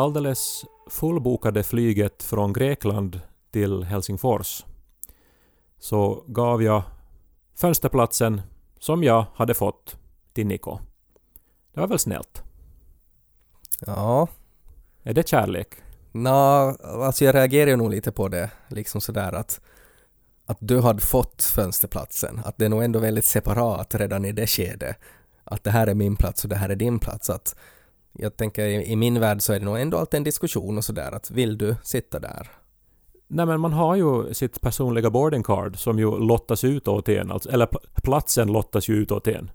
alldeles fullbokade flyget från Grekland till Helsingfors så gav jag fönsterplatsen som jag hade fått till Niko. Det var väl snällt? Ja. Är det kärlek? Nå, alltså jag reagerar nog lite på det, liksom sådär att att du hade fått fönsterplatsen, att det är nog ändå väldigt separat redan i det skedet. Att det här är min plats och det här är din plats. Att jag tänker i, i min värld så är det nog ändå alltid en diskussion och sådär att vill du sitta där? Nej men man har ju sitt personliga boarding card som ju lottas ut åt en, alltså, eller platsen lottas ju ut åt en.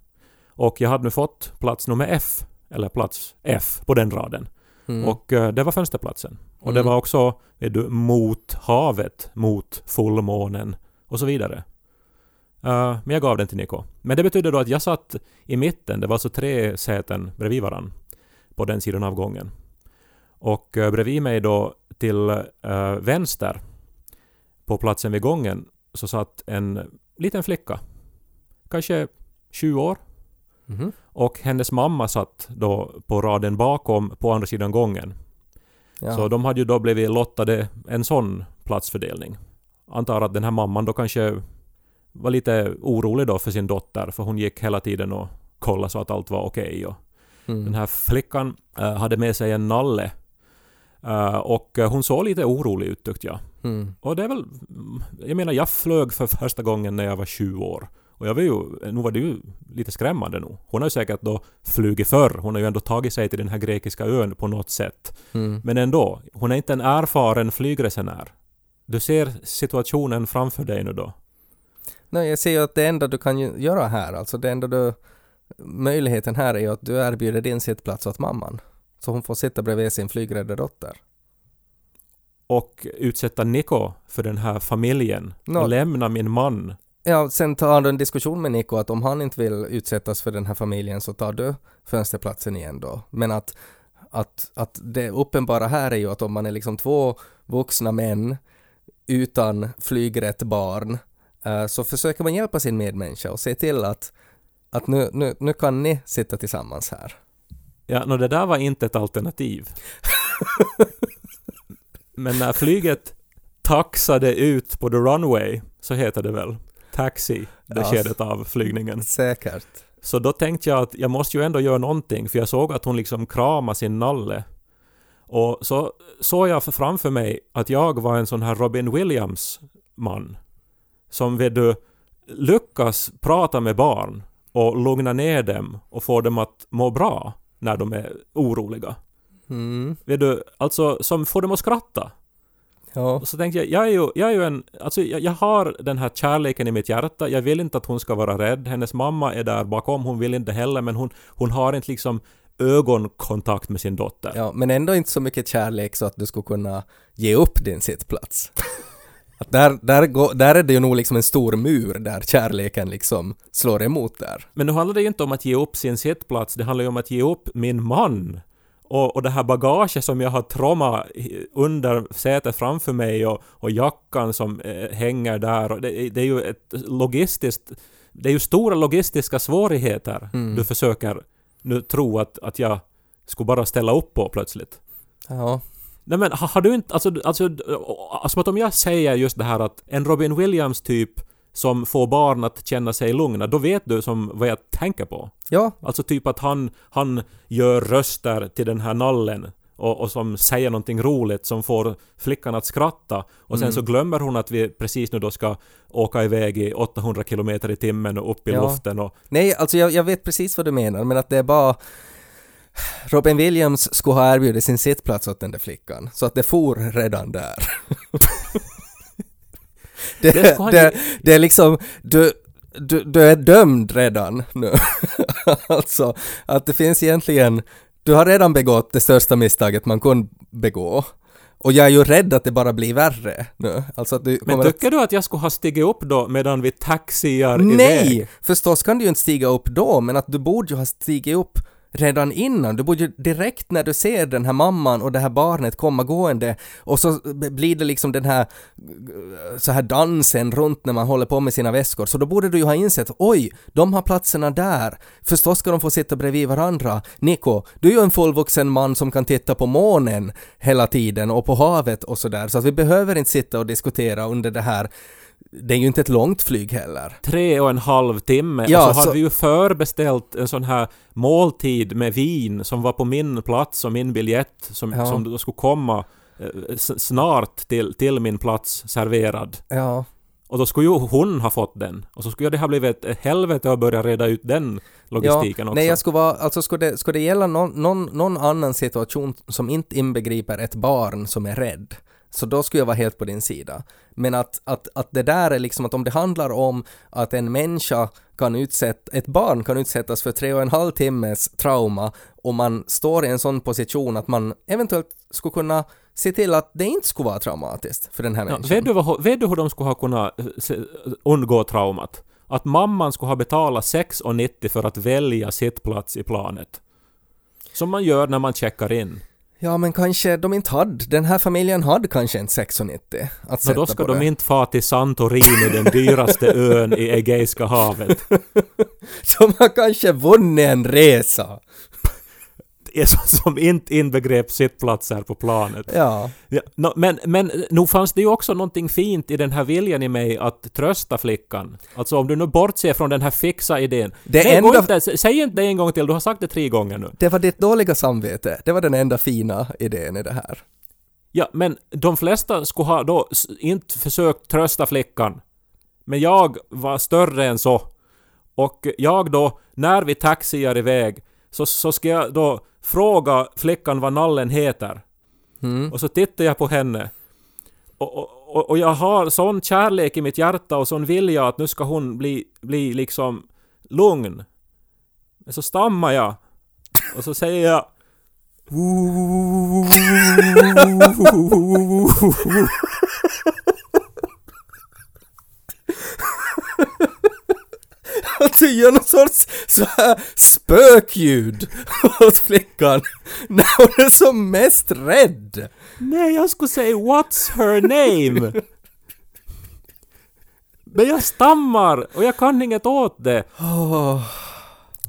Och jag hade nu fått plats nummer F, eller plats F på den raden. Mm. Och uh, det var fönsterplatsen. Och mm. det var också du, mot havet, mot fullmånen och så vidare. Uh, men jag gav den till Niko. Men det betydde då att jag satt i mitten, det var alltså tre säten bredvid varann på den sidan av gången. Och uh, bredvid mig då till uh, vänster på platsen vid gången så satt en liten flicka. Kanske 20 år. Mm -hmm. Och hennes mamma satt då på raden bakom på andra sidan gången. Ja. Så de hade ju då blivit lottade en sån platsfördelning. Antar att den här mamman då kanske var lite orolig då för sin dotter för hon gick hela tiden och kollade så att allt var okej. Okay mm. Den här flickan äh, hade med sig en nalle Uh, och hon såg lite orolig ut tyckte jag. Mm. Och det är väl... Jag menar, jag flög för första gången när jag var 20 år. Och jag var ju... Nu var det ju lite skrämmande nog. Hon har ju säkert då flugit förr. Hon har ju ändå tagit sig till den här grekiska ön på något sätt. Mm. Men ändå, hon är inte en erfaren flygresenär. Du ser situationen framför dig nu då. Nej, jag ser ju att det enda du kan göra här, alltså det enda du... Möjligheten här är ju att du erbjuder din sittplats åt mamman. Så hon får sitta bredvid sin flygrädda dotter. Och utsätta Niko för den här familjen och lämna min man. Ja, sen tar du en diskussion med Niko att om han inte vill utsättas för den här familjen så tar du fönsterplatsen igen då. Men att, att, att det uppenbara här är ju att om man är liksom två vuxna män utan flygrätt barn uh, så försöker man hjälpa sin medmänniska och se till att, att nu, nu, nu kan ni sitta tillsammans här. Ja, no, det där var inte ett alternativ. Men när flyget taxade ut på the runway, så heter det väl, taxi, det ja, skedet av flygningen. Säkert. Så då tänkte jag att jag måste ju ändå göra någonting, för jag såg att hon liksom kramade sin nalle. Och så såg jag framför mig att jag var en sån här Robin Williams-man. Som vet du, lyckas prata med barn och lugna ner dem och få dem att må bra när de är oroliga. Mm. Vet du, alltså som får dem att skratta. Ja. Så tänkte jag, jag är ju, jag är ju en, alltså jag, jag, har den här kärleken i mitt hjärta, jag vill inte att hon ska vara rädd, hennes mamma är där bakom, hon vill inte heller, men hon, hon har inte liksom ögonkontakt med sin dotter. Ja, men ändå inte så mycket kärlek så att du skulle kunna ge upp din sittplats. Att där, där, går, där är det ju nog liksom en stor mur där kärleken liksom slår emot där. Men nu handlar det ju inte om att ge upp sin sittplats, det handlar ju om att ge upp min man. Och, och det här bagaget som jag har trommat under sätet framför mig och, och jackan som eh, hänger där. Och det, det, är ju ett logistiskt... Det är ju stora logistiska svårigheter mm. du försöker nu tro att, att jag skulle bara ställa upp på plötsligt. Ja. Nej men har, har du inte, alltså, alltså, alltså att om jag säger just det här att en Robin Williams typ som får barn att känna sig lugna, då vet du som vad jag tänker på. Ja. Alltså typ att han, han gör röster till den här nallen och, och som säger någonting roligt som får flickan att skratta och sen mm. så glömmer hon att vi precis nu då ska åka iväg i 800 km i timmen och upp i ja. luften och... Nej, alltså jag, jag vet precis vad du menar men att det är bara Robin Williams skulle ha erbjudit sin sittplats åt den där flickan, så att det for redan där. det, det, det, det, är liksom, du, du, du är dömd redan nu. alltså, att det finns egentligen, du har redan begått det största misstaget man kunde begå. Och jag är ju rädd att det bara blir värre nu. Alltså att du Men tycker att... du att jag skulle ha stigit upp då medan vi taxiar Nej! Iväg? Förstås kan du ju inte stiga upp då, men att du borde ju ha stigit upp redan innan. Du borde ju direkt när du ser den här mamman och det här barnet komma gående och så blir det liksom den här så här dansen runt när man håller på med sina väskor. Så då borde du ju ha insett oj, de har platserna där. Förstås ska de få sitta bredvid varandra. Niko, du är ju en fullvuxen man som kan titta på månen hela tiden och på havet och sådär. Så att vi behöver inte sitta och diskutera under det här det är ju inte ett långt flyg heller. Tre och en halv timme. Ja, och så så- hade vi ju förbeställt en sån här måltid med vin som var på min plats och min biljett som, Ja. som då skulle komma eh, snart till, till min plats serverad. Ja, Och då skulle ju hon ha fått den. Och så skulle det ha blivit ett helvete att börja reda ut den logistiken också. Nej, jag skulle vara, alltså skulle det, skulle det gälla någon, någon, någon annan situation som inte inbegriper ett barn som är rädd, så då skulle jag vara helt på din sida. Men att, att, att det där är liksom att om det handlar om att en människa kan utsätta, ett barn kan utsättas för tre och en halv timmes trauma och man står i en sån position att man eventuellt skulle kunna se till att det inte skulle vara traumatiskt för den här Ja, människan. vet, du vad, vet du hur de skulle ha kunnat eh, undgå traumat? Att mamman skulle ha betalat 6,90 för att välja sitt plats i planet. Som man gör när man checkar in. Ja, men kanske de inte hade, den här familjen hade kanske inte 6,90 att sätta då ska de det. inte fara till Santorini, den dyraste ön i Egeiska havet. De har kanske vunnit en resa. Det är så- Som inte inbegrep sittplatser på planet. Ja. Ja, nå, men, men nog fanns det ju också någonting fint i den här viljan i mig att trösta flickan. Alltså om du nu bortser från den här fixa idén. Det Nej, enda- inte, sä- säg inte det en gång till, du har sagt det tre gånger nu. Det var ditt dåliga samvete. Det var den enda fina idén i det här. Ja, men de flesta skulle ha då inte försökt trösta flickan. Men jag var större än så. Och jag då, när vi taxiar iväg, så, så ska jag då fråga flickan vad nallen heter. Mm. Och så tittar jag på henne. Och, och, och- och jag har sån kärlek i mitt hjärta och sån vilja att nu ska hon bli, bli liksom lugn. Men så stammar jag. Och så säger jag... Att du gör någon sorts så här spökljud åt flickan när hon är som mest rädd. Nej, jag skulle säga What's her name? Men jag stammar och jag kan inget åt det.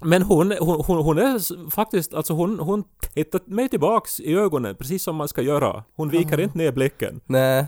Men hon, hon, hon, hon är faktiskt, alltså hon, hon tittar mig tillbaks i ögonen precis som man ska göra. Hon viker inte ner blicken. nej.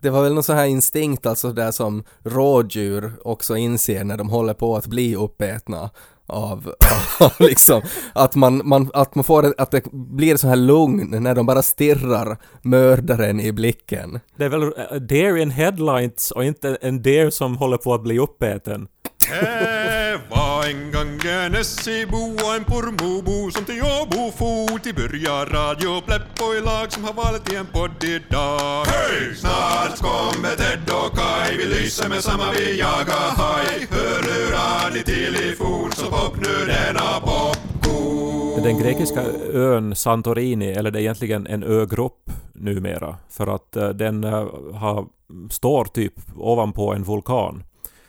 Det var väl någon sån här instinkt alltså där som rådjur också inser när de håller på att bli uppätna av, av liksom att man, man, att man får att det blir så här lugn när de bara stirrar mördaren i blicken. Det är väl uh, deer in headlights och inte en deer som håller på att bli uppäten. Det var en gång en Essebo och en Pormobo som till Åbo for till börja Radio Pleppo i lag som har valet i en podd idag. Hej! Snart kommer Ted och Kai, vi lyser med samma vi jagar haj. Hörlurar ni till i fort så pop nu denna popcorn. Den grekiska ön Santorini, eller det är egentligen en ögrupp numera, för att eh, den eh, har, står typ ovanpå en vulkan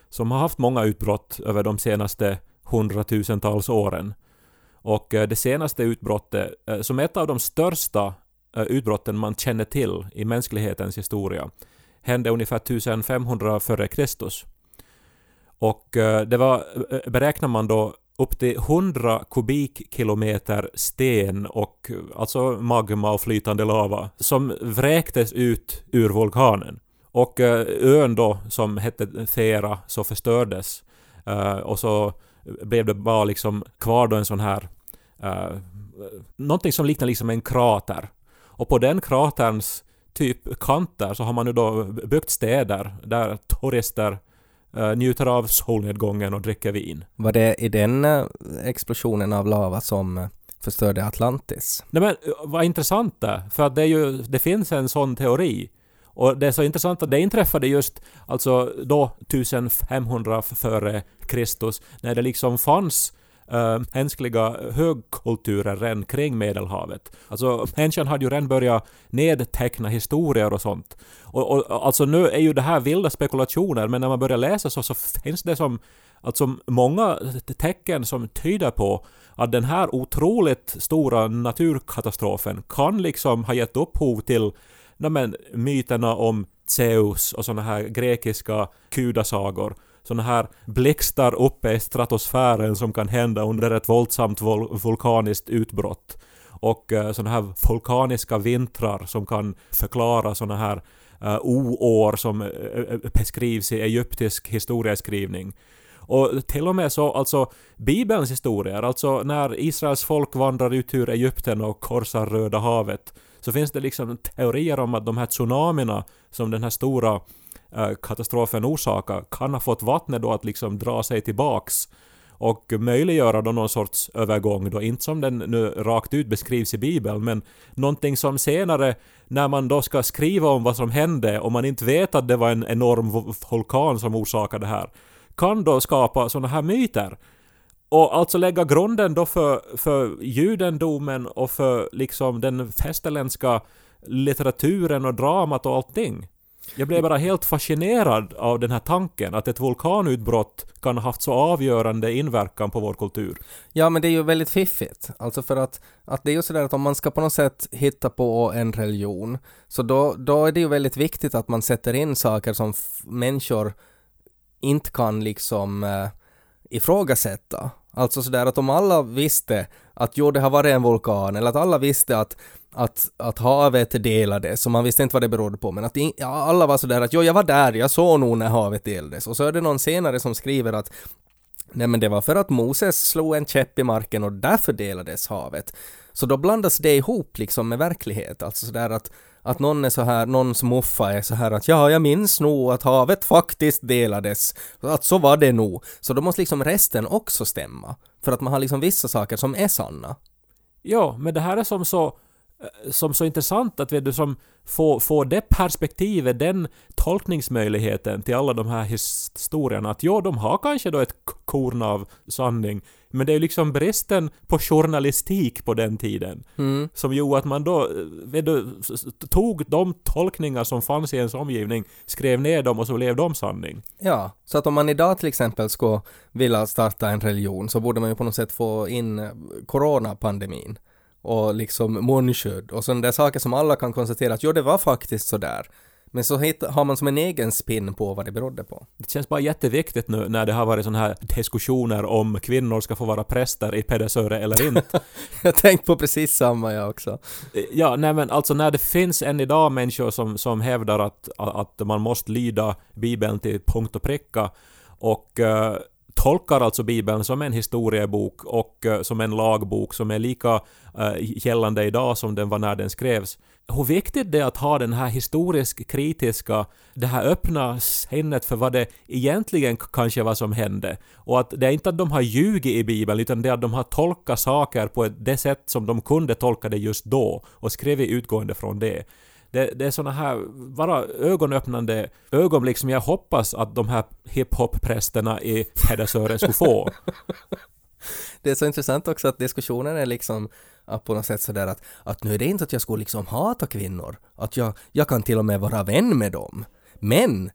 som har haft många utbrott över de senaste hundratusentals åren. Och eh, det senaste utbrottet, eh, som är ett av de största eh, utbrotten man känner till i mänsklighetens historia, hände ungefär 1500 f.Kr. Och det var, beräknar man då, upp till 100 kubikkilometer sten och alltså magma och flytande lava som vräktes ut ur vulkanen. Och eh, ön då som hette Thera så förstördes eh, och så blev det bara liksom kvar då en sån här eh, någonting som liknar liksom en krater. Och på den kraterns typ kanter så har man nu då byggt städer där turister njuter av solnedgången och dricker vin. Var det i den explosionen av lava som förstörde Atlantis? Nej men vad intressant det för att det, är ju, det finns en sån teori. Och det är så intressant att det inträffade just alltså då 1500 före Kristus när det liksom fanns äh, mänskliga högkulturer redan kring Medelhavet. Alltså människan hade ju redan börjat nedteckna historier och sånt. Och, och alltså nu är ju det här vilda spekulationer men när man börjar läsa så, så finns det som alltså många tecken som tyder på att den här otroligt stora naturkatastrofen kan liksom ha gett upphov till no, men, myterna om Zeus och såna här grekiska kudasagor. Såna här blixtar uppe i stratosfären som kan hända under ett våldsamt vul vulkaniskt utbrott. Och uh, såna här vulkaniska vintrar som kan förklara såna här uh, oår som uh, beskrivs i egyptisk historieskrivning. Och till och med så, alltså Bibelns historier, alltså när Israels folk vandrar ut ur Egypten och korsar Röda havet, så finns det liksom teorier om att de här tsunamina som den här stora eh, katastrofen orsakar kan ha fått vattnet då att liksom dra sig tillbaks och möjliggöra då någon sorts övergång då, inte som den nu rakt ut beskrivs i Bibeln, men någonting som senare när man då ska skriva om vad som hände och man inte vet att det var en enorm vulkan som orsakade det här, kan då skapa sådana här myter. Och alltså lägga grunden då för, för judendomen och för liksom den västerländska litteraturen och dramat och allting. Jag blev bara helt fascinerad av den här tanken att ett vulkanutbrott kan ha haft så avgörande inverkan på vår kultur. Ja, men det är ju väldigt fiffigt. Alltså för att, att det är ju sådär att om man ska på något sätt hitta på en religion, så då, då är det ju väldigt viktigt att man sätter in saker som människor inte kan liksom eh, ifrågasätta. Alltså sådär att om alla visste att jo, det har varit en vulkan, eller att alla visste att, att, att havet delades, och man visste inte vad det berodde på, men att in, ja, alla var sådär att jo, jag var där, jag såg nog när havet delades. Och så är det någon senare som skriver att Nej men det var för att Moses slog en käpp i marken och därför delades havet. Så då blandas det ihop liksom med verklighet, alltså sådär att att någon är så här, någons muffa är så här att ja, jag minns nog att havet faktiskt delades. Att så var det nog. Så då måste liksom resten också stämma. För att man har liksom vissa saker som är sanna. Ja, men det här är som så eh, som så intressant att vet du, som får, får det perspektivet, den tolkningsmöjligheten till alla de här historierna. Att ja, de har kanske då ett korn av sanning, men det är ju liksom bristen på journalistik på den tiden mm. som gjorde att man då vet du, tog de tolkningar som fanns i ens omgivning, skrev ner dem och så blev de sanning. Ja, så att om man idag till exempel skulle vilja starta en religion så borde man ju på något sätt få in eh, coronapandemin och liksom munskydd och sådana där saker som alla kan konstatera att jo, det var faktiskt sådär. Men så har man som en egen spin på vad det berodde på. Det känns bara jätteviktigt nu när det har varit sådana här diskussioner om kvinnor ska få vara präster i Pedersöre eller inte. jag tänkte på precis samma jag också. Ja, nej men alltså när det finns än idag människor som, som hävdar att, att man måste lyda Bibeln till punkt och pricka och uh, tolkar alltså Bibeln som en historiebok och uh, som en lagbok som är lika uh, gällande idag som den var när den skrevs hur viktigt det är att ha den här historiskt kritiska, det här öppna sinnet för vad det egentligen kanske var som hände. Och att det är inte att de har ljugit i Bibeln, utan det är att de har tolkat saker på det sätt som de kunde tolka det just då och skrivit utgående från det. Det, det är såna här bara ögonöppnande ögonblick som jag hoppas att de här hiphop-prästerna i Pedersören skulle få. Det är så intressant också att diskussionen är liksom att på något sätt sådär att, att nu är det inte att jag skulle liksom hata kvinnor, att jag, jag kan till och med vara vän med dem. Men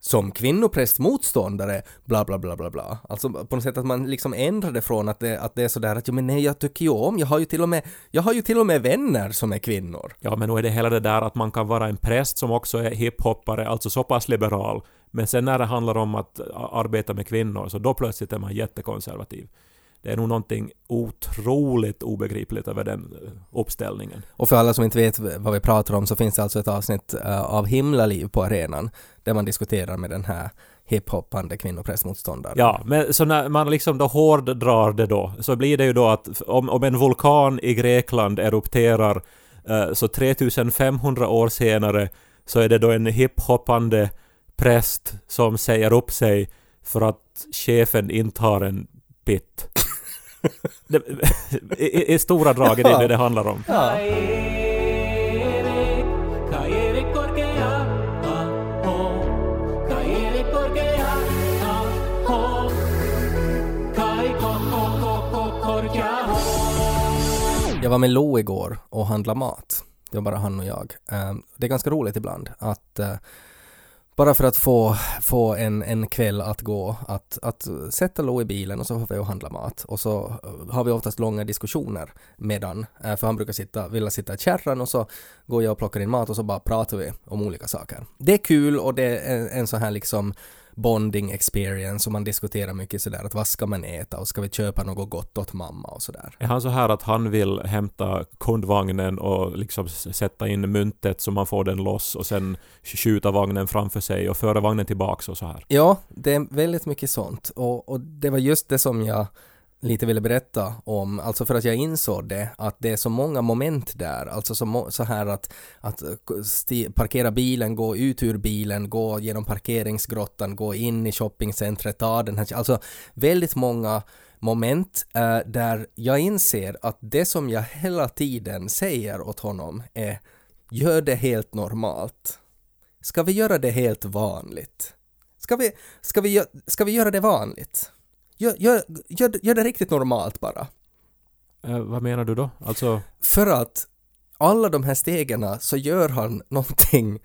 som kvinnoprästmotståndare, bla bla bla bla bla. Alltså på något sätt att man liksom ändrar det från att det, att det är sådär att ja men nej jag tycker ju om, jag har ju till och med, jag har ju till och med vänner som är kvinnor. Ja men nog är det hela det där att man kan vara en präst som också är hiphoppare, alltså så pass liberal. Men sen när det handlar om att arbeta med kvinnor så då plötsligt är man jättekonservativ. Det är nog någonting otroligt obegripligt över den eh, uppställningen. Och för alla som inte vet vad vi pratar om så finns det alltså ett avsnitt uh, av Himlaliv på arenan där man diskuterar med den här hiphoppande kvinnoprästmotståndaren. Ja, men så när man liksom då hårddrar det då så blir det ju då att om, om en vulkan i Grekland erupterar uh, så 3500 år senare så är det då en hiphoppande präst som säger upp sig för att chefen intar en pit. Det, i, I stora drag är det det det handlar om. Ja. Jag var med Lo igår och handlade mat. Det var bara han och jag. Eh, Det är ganska roligt ibland att eh, bara för att få, få en, en kväll att gå, att, att sätta Lo i bilen och så får vi och handla mat. Och så eh, har vi oftast långa diskussioner medan, eh, för han brukar sitta, vilja sitta i kärran och så går jag och plockar in mat och så bara pratar vi om olika saker. Det är kul och det är en, en sån här liksom bonding experience och man diskuterar mycket sådär att vad ska man äta och ska vi köpa något gott åt mamma och sådär. Är han så här att han vill hämta kundvagnen och liksom sätta in myntet så man får den loss och sen skjuta vagnen framför sig och föra vagnen tillbaks och så här? Ja, det är väldigt mycket sånt och, och det var just det som jag lite ville berätta om, alltså för att jag insåg det, att det är så många moment där, alltså så, så här att, att eh, sti, parkera bilen, gå ut ur bilen, gå genom parkeringsgrottan, gå in i shoppingcentret, ta den här, alltså väldigt många moment eh, där jag inser att det som jag hela tiden säger åt honom är gör det helt normalt. Ska vi göra det helt vanligt? Ska vi, ska vi, ska vi göra det vanligt? Gör, gör, gör, gör det riktigt normalt bara. Eh, vad menar du då? Alltså, För att alla de här stegen så gör han någonting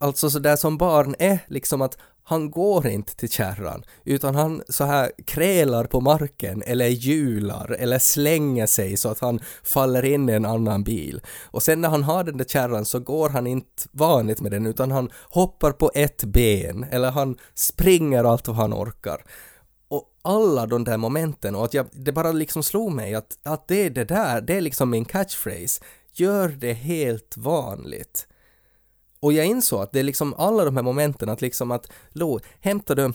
Alltså så där som barn är liksom att han går inte till kärran utan han så här krälar på marken eller hjular eller slänger sig så att han faller in i en annan bil. Och sen när han har den där kärran så går han inte vanligt med den utan han hoppar på ett ben eller han springer allt vad han orkar. Alla de där momenten och att jag, det bara liksom slog mig att, att det är det där, det är liksom min catchphrase. Gör det helt vanligt. Och jag insåg att det är liksom alla de här momenten att liksom att Lo, hämtar du,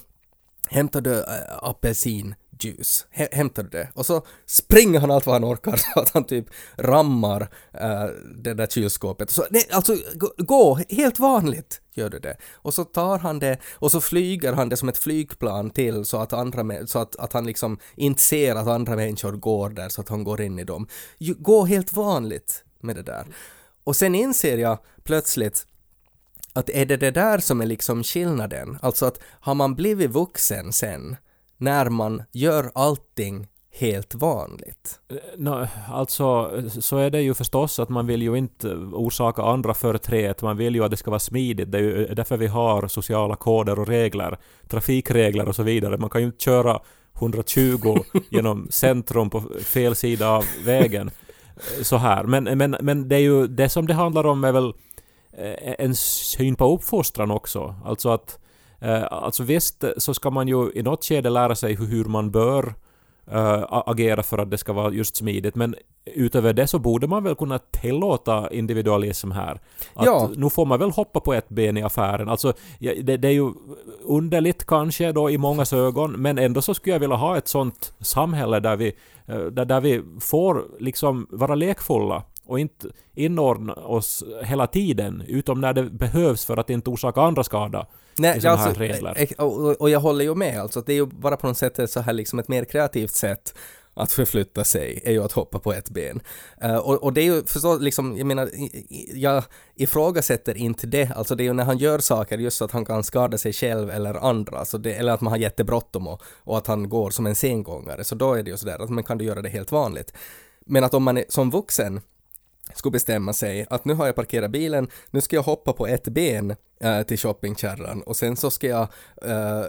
hämtar du äh, apelsin juice, hämtar du det och så springer han allt vad han orkar så att han typ rammar äh, det där kylskåpet. Så, nej, alltså gå, gå, helt vanligt gör du det. Och så tar han det och så flyger han det som ett flygplan till så att andra så att, att han liksom inte ser att andra människor går där så att han går in i dem. Gå helt vanligt med det där. Och sen inser jag plötsligt att är det det där som är liksom skillnaden? Alltså att har man blivit vuxen sen när man gör allting helt vanligt? no, alltså så är det ju förstås att man vill ju inte orsaka andra förtret. Man vill ju att det ska vara smidigt. Det är ju därför vi har sociala koder och regler, trafikregler och så vidare. Man kan ju inte köra 120 genom centrum på fel sida av vägen. Så här. Men, men, men det är ju det som det handlar om är väl eh, en syn på uppfostran också. Alltså att eh, Alltså visst så ska man ju i något skede lära sig hur, man bör eh, a- agera för att det ska vara just smidigt. Men utöver det så borde man väl kunna tillåta individualism här. Att Ja. Nu får man väl hoppa på ett ben i affären. Alltså, det, det är ju underligt kanske då i mångas ögon, men ändå så skulle jag vilja ha ett sånt samhälle där vi, eh, där, där vi får liksom vara lekfulla och inte inordna oss hela tiden, utom när det behövs för att inte orsaka andra skada. Nej, i såna här regler. eh, eh, Och, och jag håller ju med, alltså det är ju bara på något sätt ett så här liksom ett mer kreativt sätt att förflytta sig är ju att hoppa på ett ben. Eh, och, och det är ju förstås liksom, jag menar, jag ifrågasätter inte det, alltså det är ju när han gör saker just så att han kan skada sig själv eller andra, så det, eller att man har jättebråttom och, och att han går som en sengångare, så då är det ju sådär att man kan du göra det helt vanligt. Men att om man är som vuxen skulle bestämma sig att nu har jag parkerat bilen, nu ska jag hoppa på ett ben äh, till shoppingkärran och sen så ska jag äh,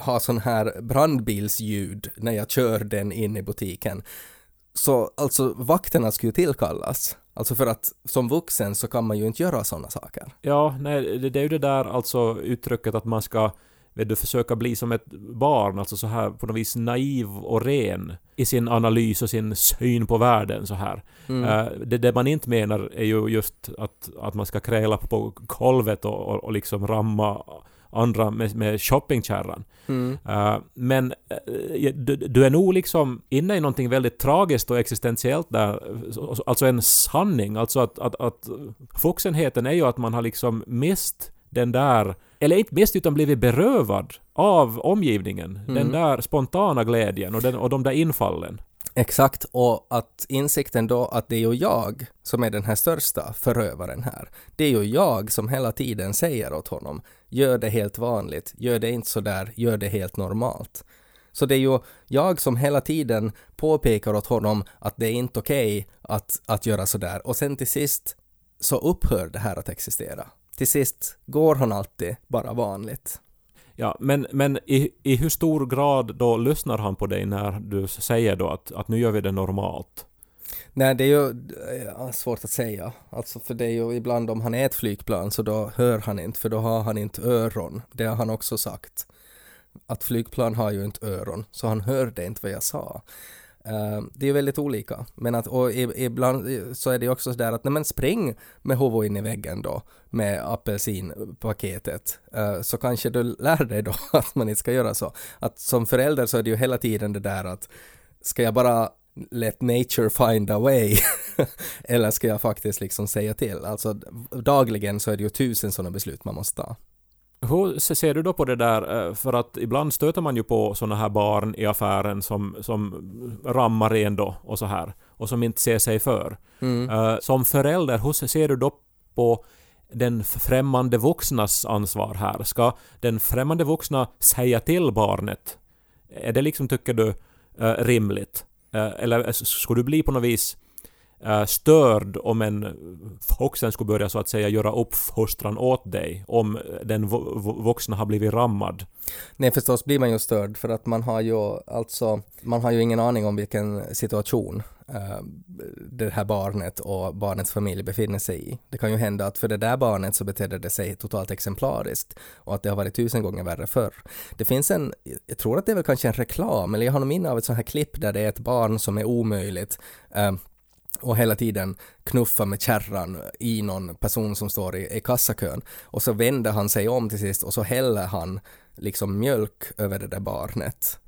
ha sån här brandbilsljud när jag kör den in i butiken. Så alltså vakterna skulle ju tillkallas. Alltså för att som vuxen så kan man ju inte göra sådana saker. Ja, nej, det, det är ju det där alltså uttrycket att man ska vet du, försöka bli som ett barn, alltså så här på något vis naiv och ren i sin analys och sin syn på världen så här. Mm. Eh, det, det man inte menar är ju just att, att man ska kräla på golvet och, och, och liksom ramma andra med, med shoppingkärran. Mm. Eh, men eh, du, du är nog liksom inne i någonting väldigt tragiskt och existentiellt där. Alltså en sanning. Alltså att, att, att vuxenheten är ju att man har liksom mist den där, eller inte mist utan blivit berövad av omgivningen. Den Mm. där spontana glädjen och, den, och de där infallen. Exakt, och att insikten då att det är ju jag som är den här största förövaren här. Det är ju jag som hela tiden säger åt honom, gör det helt vanligt, gör det inte så där, gör det helt normalt. Så det är ju jag som hela tiden påpekar åt honom att det är inte okej att, att göra sådär. Och sen till sist så upphör det här att existera. Till sist går han alltid bara vanligt. Ja, men, men i, i hur stor grad då lyssnar han på dig när du säger då att, att nu gör vi det normalt? Nej, det är ju ja, svårt att säga. Alltså för det är ju ibland om han är ett flygplan så då hör han inte, för då har han inte öron. Det har han också sagt. Att flygplan har ju inte öron, så han hörde inte vad jag sa. Uh, det är väldigt olika. Men att, och ibland så är det också sådär att, nej men spring med huvudet in i väggen då med apelsinpaketet. Uh, så kanske du lär dig då att man inte ska göra så. Att som förälder så är det ju hela tiden det där att ska jag bara let nature find a way eller ska jag faktiskt liksom säga till? Alltså dagligen så är det ju tusen sådana beslut man måste ta. Hur ser du då på det där, eh, för att ibland stöter man ju på sådana här barn i affären som, som rammar en då och så här, och som inte ser sig för. Mm. Eh, som förälder, hur ser du då på den främmande vuxnas ansvar här? Ska den främmande vuxna säga till barnet? Är det liksom, tycker du, eh, rimligt? Eller skulle du bli på något vis Eh, störd om en vuxen skulle börja så att säga göra uppfostran åt dig om den vuxna har blivit rammad. Nej förstås blir man ju störd för att man har ju alltså, man har ju ingen aning om vilken situation uh, det här barnet och barnets familj befinner sig i. Det kan ju hända att för det där barnet så betedde det sig totalt exemplariskt och att det har varit tusen gånger värre förr. Det finns en, jag tror att det är väl kanske en reklam, eller jag har nog minne av ett sånt här klipp där det är ett barn som är omöjligt uh, och hela tiden knuffa med kärran i någon person som står i, i kassakön. Och så vänder han sig om till sist och så häller han liksom mjölk över det där barnet.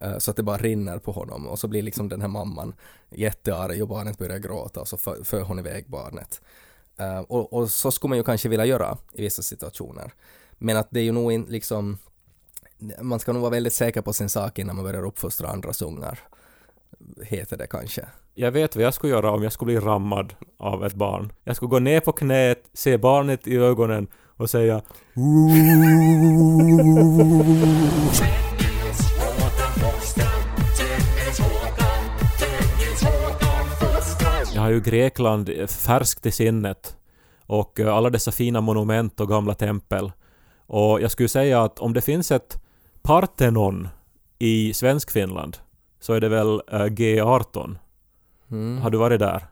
Eh, så att det bara rinner på honom och så blir liksom den här mamman jättearg och barnet börjar gråta och så för, för hon iväg barnet. Uh, och, och, så skulle man ju kanske vilja göra i vissa situationer. Men att det är ju nog inte liksom man ska nog vara väldigt säker på sin sak innan man börjar uppfostra andras ungar. Heter det kanske jag vet vad jag skulle göra om jag skulle bli rammad av ett barn. Jag skulle gå ner på knät, se barnet i ögonen och säga Jag har ju Grekland färskt i sinnet och eh, alla dessa fina monument och gamla tempel. Och jag skulle säga att om det finns ett Parthenon i Svenskfinland så är det väl eh, G18 Mm. Har du varit där?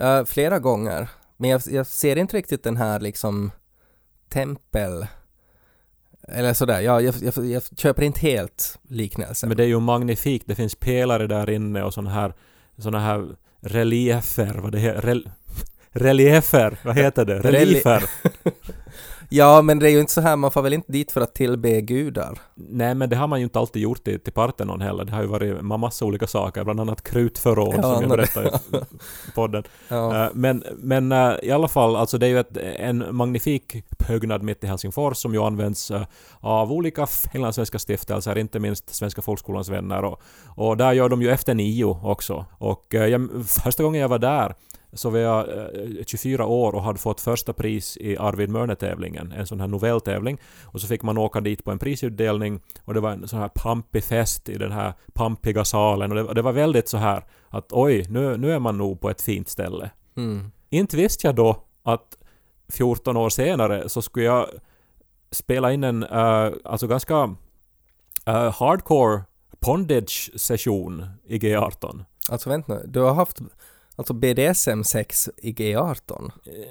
Uh, flera gånger. Men jag, jag, ser inte riktigt den här liksom tempel... Eller sådär, ja, jag, jag, jag köper inte helt liknelsen. Men det är ju magnifikt. Det finns pelare där inne och sådana här, såna här reliefer, vad det heter, rel, reliefer, vad heter det? Reliefer. Ja, men det är ju inte så här, man får väl inte dit för att tillbe gudar? Nej, men det har man ju inte alltid gjort till, till Parthenon heller. Det har ju varit massa olika saker, bland annat krutförråd ja, som jag berättade i podden. Ja. Uh, men, men uh, i alla fall, alltså det är ju ett, en magnifik byggnad mitt i Helsingfors som ju används uh, av olika finlandssvenska stiftelser, inte minst Svenska folkskolans vänner. Och, och där gör de ju efter nio också. Och jag, första gången jag var där så var jag 24 eh, år och hade fått första pris i Arvid Mörne-tävlingen, en sån här novelltävling. Och så fick man åka dit på en prisutdelning och det var en sån här pampig fest i den här pampiga salen och det, det var väldigt så här att oj, nu, nu är man nog på ett fint ställe. Mm. Inte visste jag då att 14 år senare så skulle jag spela in en, uh, alltså ganska uh, hardcore bondage-session i G18. Alltså vänta nu, du har haft Alltså BDSM-sex i G18?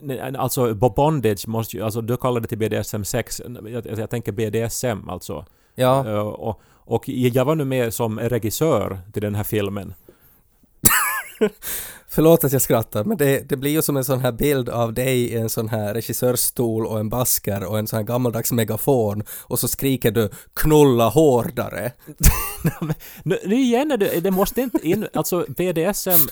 Eh, alltså bondage måste ju, alltså du kallar det till BDSM-sex, jag, jag, tänker BDSM alltså. Ja. Uh, och, och jag var nu med som regissör till den här filmen. Förlåt att jag skrattar, men det, det blir ju som en sån här bild av dig i en sån här regissörsstol och en basker och en sån här gammaldags megafon och så skriker du ”knulla hårdare”. nu, nu igen är det, det måste inte in, alltså BDSM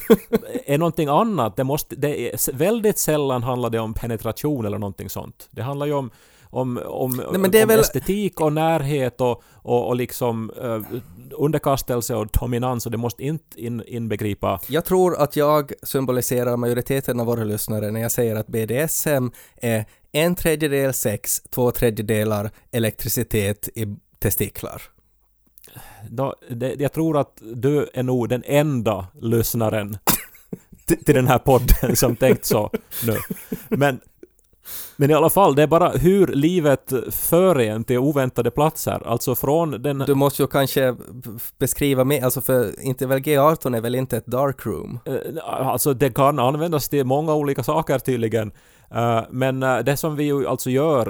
är någonting annat. Det måste, det är, väldigt sällan handlar det om penetration eller någonting sånt. Det handlar ju om om, om, Nej, om väl... estetik och närhet och, och, och liksom uh, underkastelse och dominans och det måste inte in, inbegripa... Jag tror att jag symboliserar majoriteten av våra lyssnare när jag säger att BDSM är en tredjedel sex, två tredjedelar elektricitet i testiklar. då, det, jag tror att du är nog den enda lyssnaren till, till den här podden som tänkt så nu. Men, men i alla fall, det är bara hur livet för en till oväntade platser. Alltså från den... Du måste ju kanske beskriva mer, alltså för inte väl G18 är väl inte ett darkroom? Eh, Alltså det kan användas till många olika saker tydligen. Eh, Men eh, det som vi ju alltså gör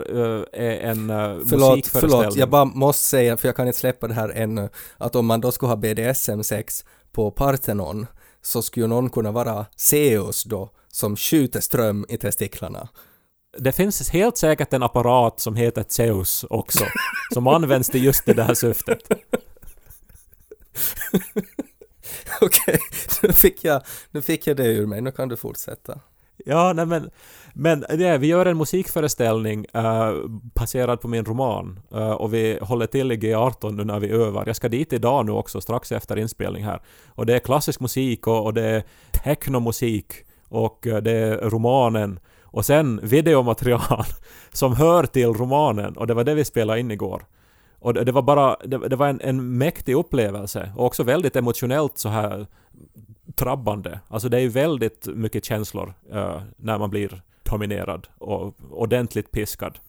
är en Förlåt, musikföreställning. förlåt, jag bara måste säga, för jag kan inte släppa det här ännu, att om man då skulle ha BDSM-sex på Parthenon så skulle någon kunna vara Zeus då, som skjuter ström i testiklarna. Det finns helt säkert en apparat som heter Zeus också, som används till just det där syftet. Okej, nu, fick jag, nu fick jag det ur mig, nu kan du fortsätta. Ja, nej men, men det, vi gör en musikföreställning eh, baserad på min roman eh, och vi håller till i G18 nu när vi övar. Jag ska dit idag nu också, strax efter inspelning här. Och det är klassisk musik och, och det är technomusik och eh, det är romanen och sen videomaterial som hör till romanen och det var det vi spelade in igår. Och det, det var bara, det, det var en, en mäktig upplevelse och också väldigt emotionellt så här trabbande. Alltså det är ju väldigt mycket känslor uh, när man blir dominerad och ordentligt piskad.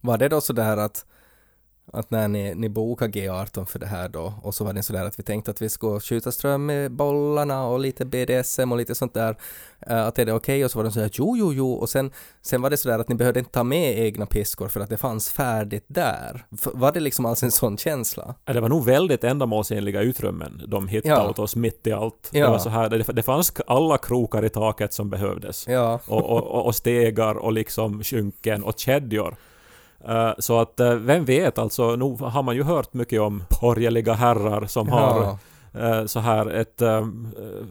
Var det då sådär att, att när ni, ni bokade G18 för det här då, och så var det sådär att vi tänkte att vi skulle skjuta ström med bollarna och lite BDSM och lite sånt där, eh, att är det okej? Och så var de sådär jo, jo, jo, och sen, sen var det sådär att ni behövde inte ta med egna piskor för att det fanns färdigt där. Var det liksom alls en sån känsla? Ja, Det var nog väldigt ändamålsenliga utrymmen de hittade Ja. åt oss mitt i allt. Det Ja. var så här, det, det fanns alla krokar i taket som behövdes. Ja, och, och, och- och stegar och liksom skynken och kedjor. Eh, så att eh, vem vet, alltså nu har man ju hört mycket om borgerliga herrar som har ja. eh, så här ett,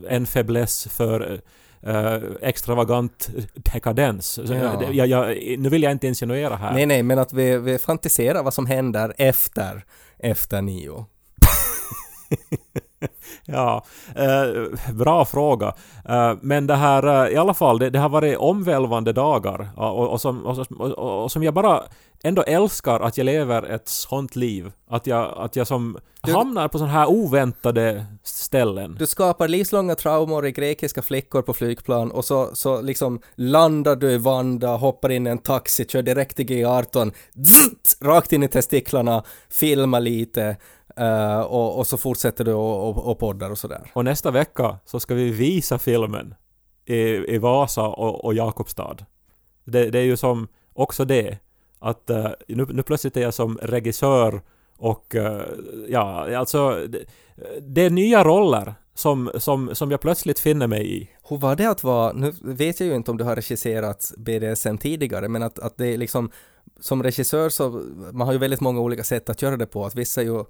en fäbless för extravagant dekadens. Ja. jag, jag, nu vill jag inte insinuera här. Nej, nej, men att vi, vi fantiserar vad som händer efter, efter nio. Ja, eh, bra fråga. Eh, men det här, eh, i alla fall, det, det har varit omvälvande dagar och, och, som, och, och som jag bara ändå älskar att jag lever ett sånt liv. Att jag, att jag som Du- hamnar på sådana här oväntade ställen. Du skapar livslånga traumor i grekiska flickor på flygplan och så, så liksom landar du i Vanda, hoppar in i en taxi, kör direkt till G18, zzzt, rakt in i testiklarna, filmar lite eh, och, och så fortsätter du och, och, och poddar och sådär. Och nästa vecka så ska vi visa filmen i, i Vasa och, och Jakobstad. Det, det är ju som också det att eh, nu, nu plötsligt är jag som regissör och eh, ja, alltså det, det är nya roller som, som, som jag plötsligt finner mig i. Hur var det att vara, nu vet jag ju inte om du har regisserat BDSM tidigare, men att, att det är liksom som regissör så, man har ju väldigt många olika sätt att göra det på, att vissa är ju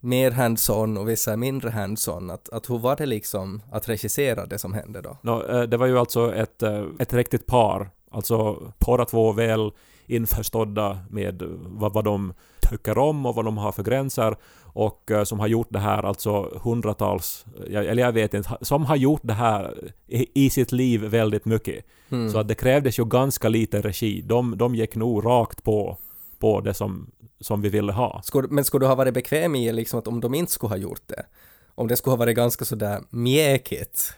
mer hands-on och vissa är mindre hands-on. Att, att hur var det liksom att regissera det som hände då? Nå, eh, det var ju alltså ett, ett riktigt par. Alltså båda två väl införstådda med vad, vad de tycker om och vad de har för gränser och eh, som har gjort det här alltså hundratals, eller jag vet inte, som har gjort det här i, sitt liv väldigt mycket. Mm. Så att det krävdes ju ganska lite regi. De, de gick nog rakt på, på det som, som vi ville ha. Men skulle du ha varit bekväm i liksom att om de inte skulle ha gjort det, om det skulle ha varit ganska sådär mjäkigt,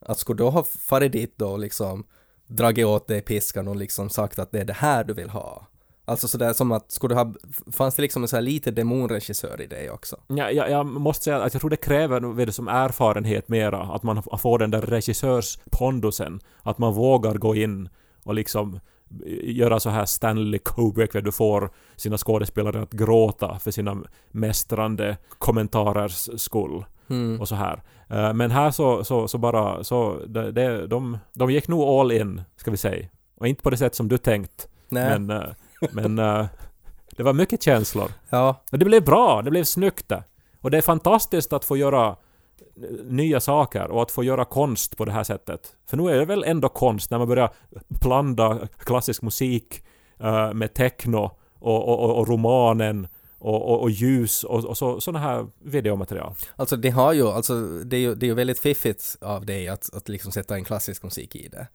att skulle du ha farit dit då och liksom dragit åt dig piskan och liksom sagt att det är det här du vill ha? Alltså sådär som att, skulle du ha, fanns det liksom en sån här lite demonregissör i dig också? Ja, jag, jag måste säga att jag tror det kräver vet du, som erfarenhet mera, att man får den där regissörspondusen. Att man vågar gå in och liksom eh, göra så här Stanley Kubrick, där du får sina skådespelare att gråta för sina mästrande kommentarers skull. Mm. och så här. Eh, Men här så, så, så bara, så det, det, de, de gick nog all in, ska vi säga. Och inte på det sätt som du tänkt. Nej, Men, eh, men eh, det var mycket känslor. ja, Och det blev bra, det blev snyggt det. Och det är fantastiskt att få göra nya saker och att få göra konst på det här sättet. För nu är det väl ändå konst när man börjar blanda klassisk musik eh, med techno och, och, och romanen och, och, och ljus och, och så, sådana här videomaterial. alltså det har ju, alltså det är ju, det är ju väldigt fiffigt av dig att, att liksom sätta in klassisk musik i det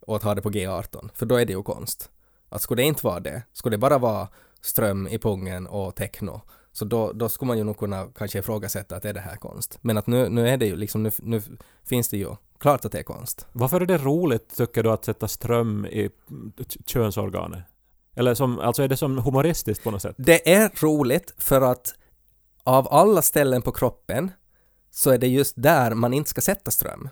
och att ha det på G18, för då är det ju konst. Att skulle det inte vara det, skulle det bara vara ström i pungen och techno, Så då, då skulle man ju nog kunna kanske ifrågasätta att är det här konst. Men att nu, nu är det ju liksom, nu, nu finns det ju klart att det är konst. Varför är det roligt, tycker du, att sätta ström i könsorganet? Eller som, alltså är det som humoristiskt på något sätt? Det är roligt för att av alla ställen på kroppen så är det just där man inte ska sätta ström.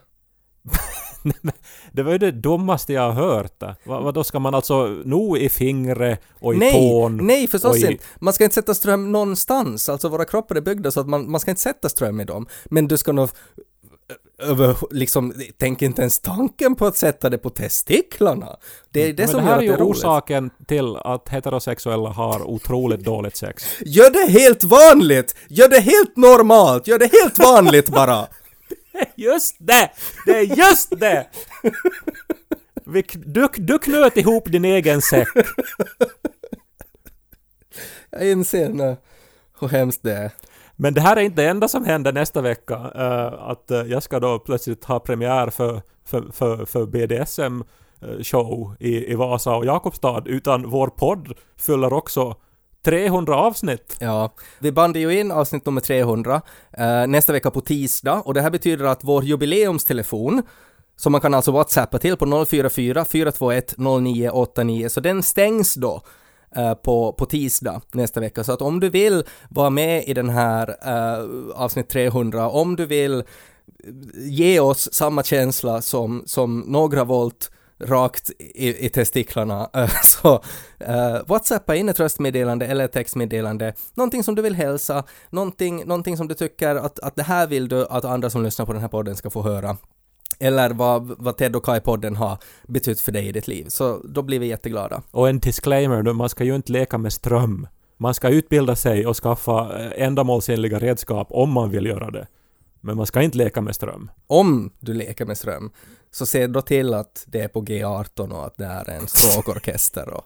det var ju det dummaste jag har hört. Vad, vad då ska man alltså nå i fingret och i nej, tån? Nej, förstås i... inte. Man ska inte sätta ström någonstans. Alltså våra kroppar är byggda så att man, man ska inte sätta ström i dem. Men du ska nog över, liksom, tänk inte ens tanken på att sätta det på testiklarna. Det är det Men som det här gör att ju är roligt. orsaken till att heterosexuella har otroligt dåligt sex. Gör det helt vanligt! Gör det helt normalt! Gör det helt vanligt bara! Just det! Det är just det! Du, du knöt ihop din egen säck. Jag inser nu hur hemskt det är. Men det här är inte det enda som händer nästa vecka. Uh, att uh, jag ska då plötsligt ha premiär för, för, för, för BDSM-show eh, i, i Vasa och Jakobstad. Utan vår podd fyller också 300 avsnitt. Ja, vi bandar ju in avsnitt nummer 300 eh, nästa vecka på tisdag och det här betyder att vår jubileumstelefon som man kan alltså whatsappa till på 044 421 0989 så den stängs då Eh, på, på tisdag nästa vecka. Så att om du vill vara med i den här eh, avsnitt 300, om du vill eh, ge oss samma känsla som, som några volt rakt i, i testiklarna. Så uh, whatsappa in ett röstmeddelande eller ett textmeddelande, någonting som du vill hälsa, någonting, någonting som du tycker att, att det här vill du att andra som lyssnar på den här podden ska få höra. Eller vad, vad Ted och Kai-podden har betytt för dig i ditt liv. Så då blir vi jätteglada. Och en disclaimer man ska ju inte leka med ström. Man ska utbilda sig och skaffa eh, ändamålsenliga redskap om man vill göra det. Men man ska inte leka med ström. Om du leker med ström, så se då till att det är på G18 och att det är en stråkorkester och...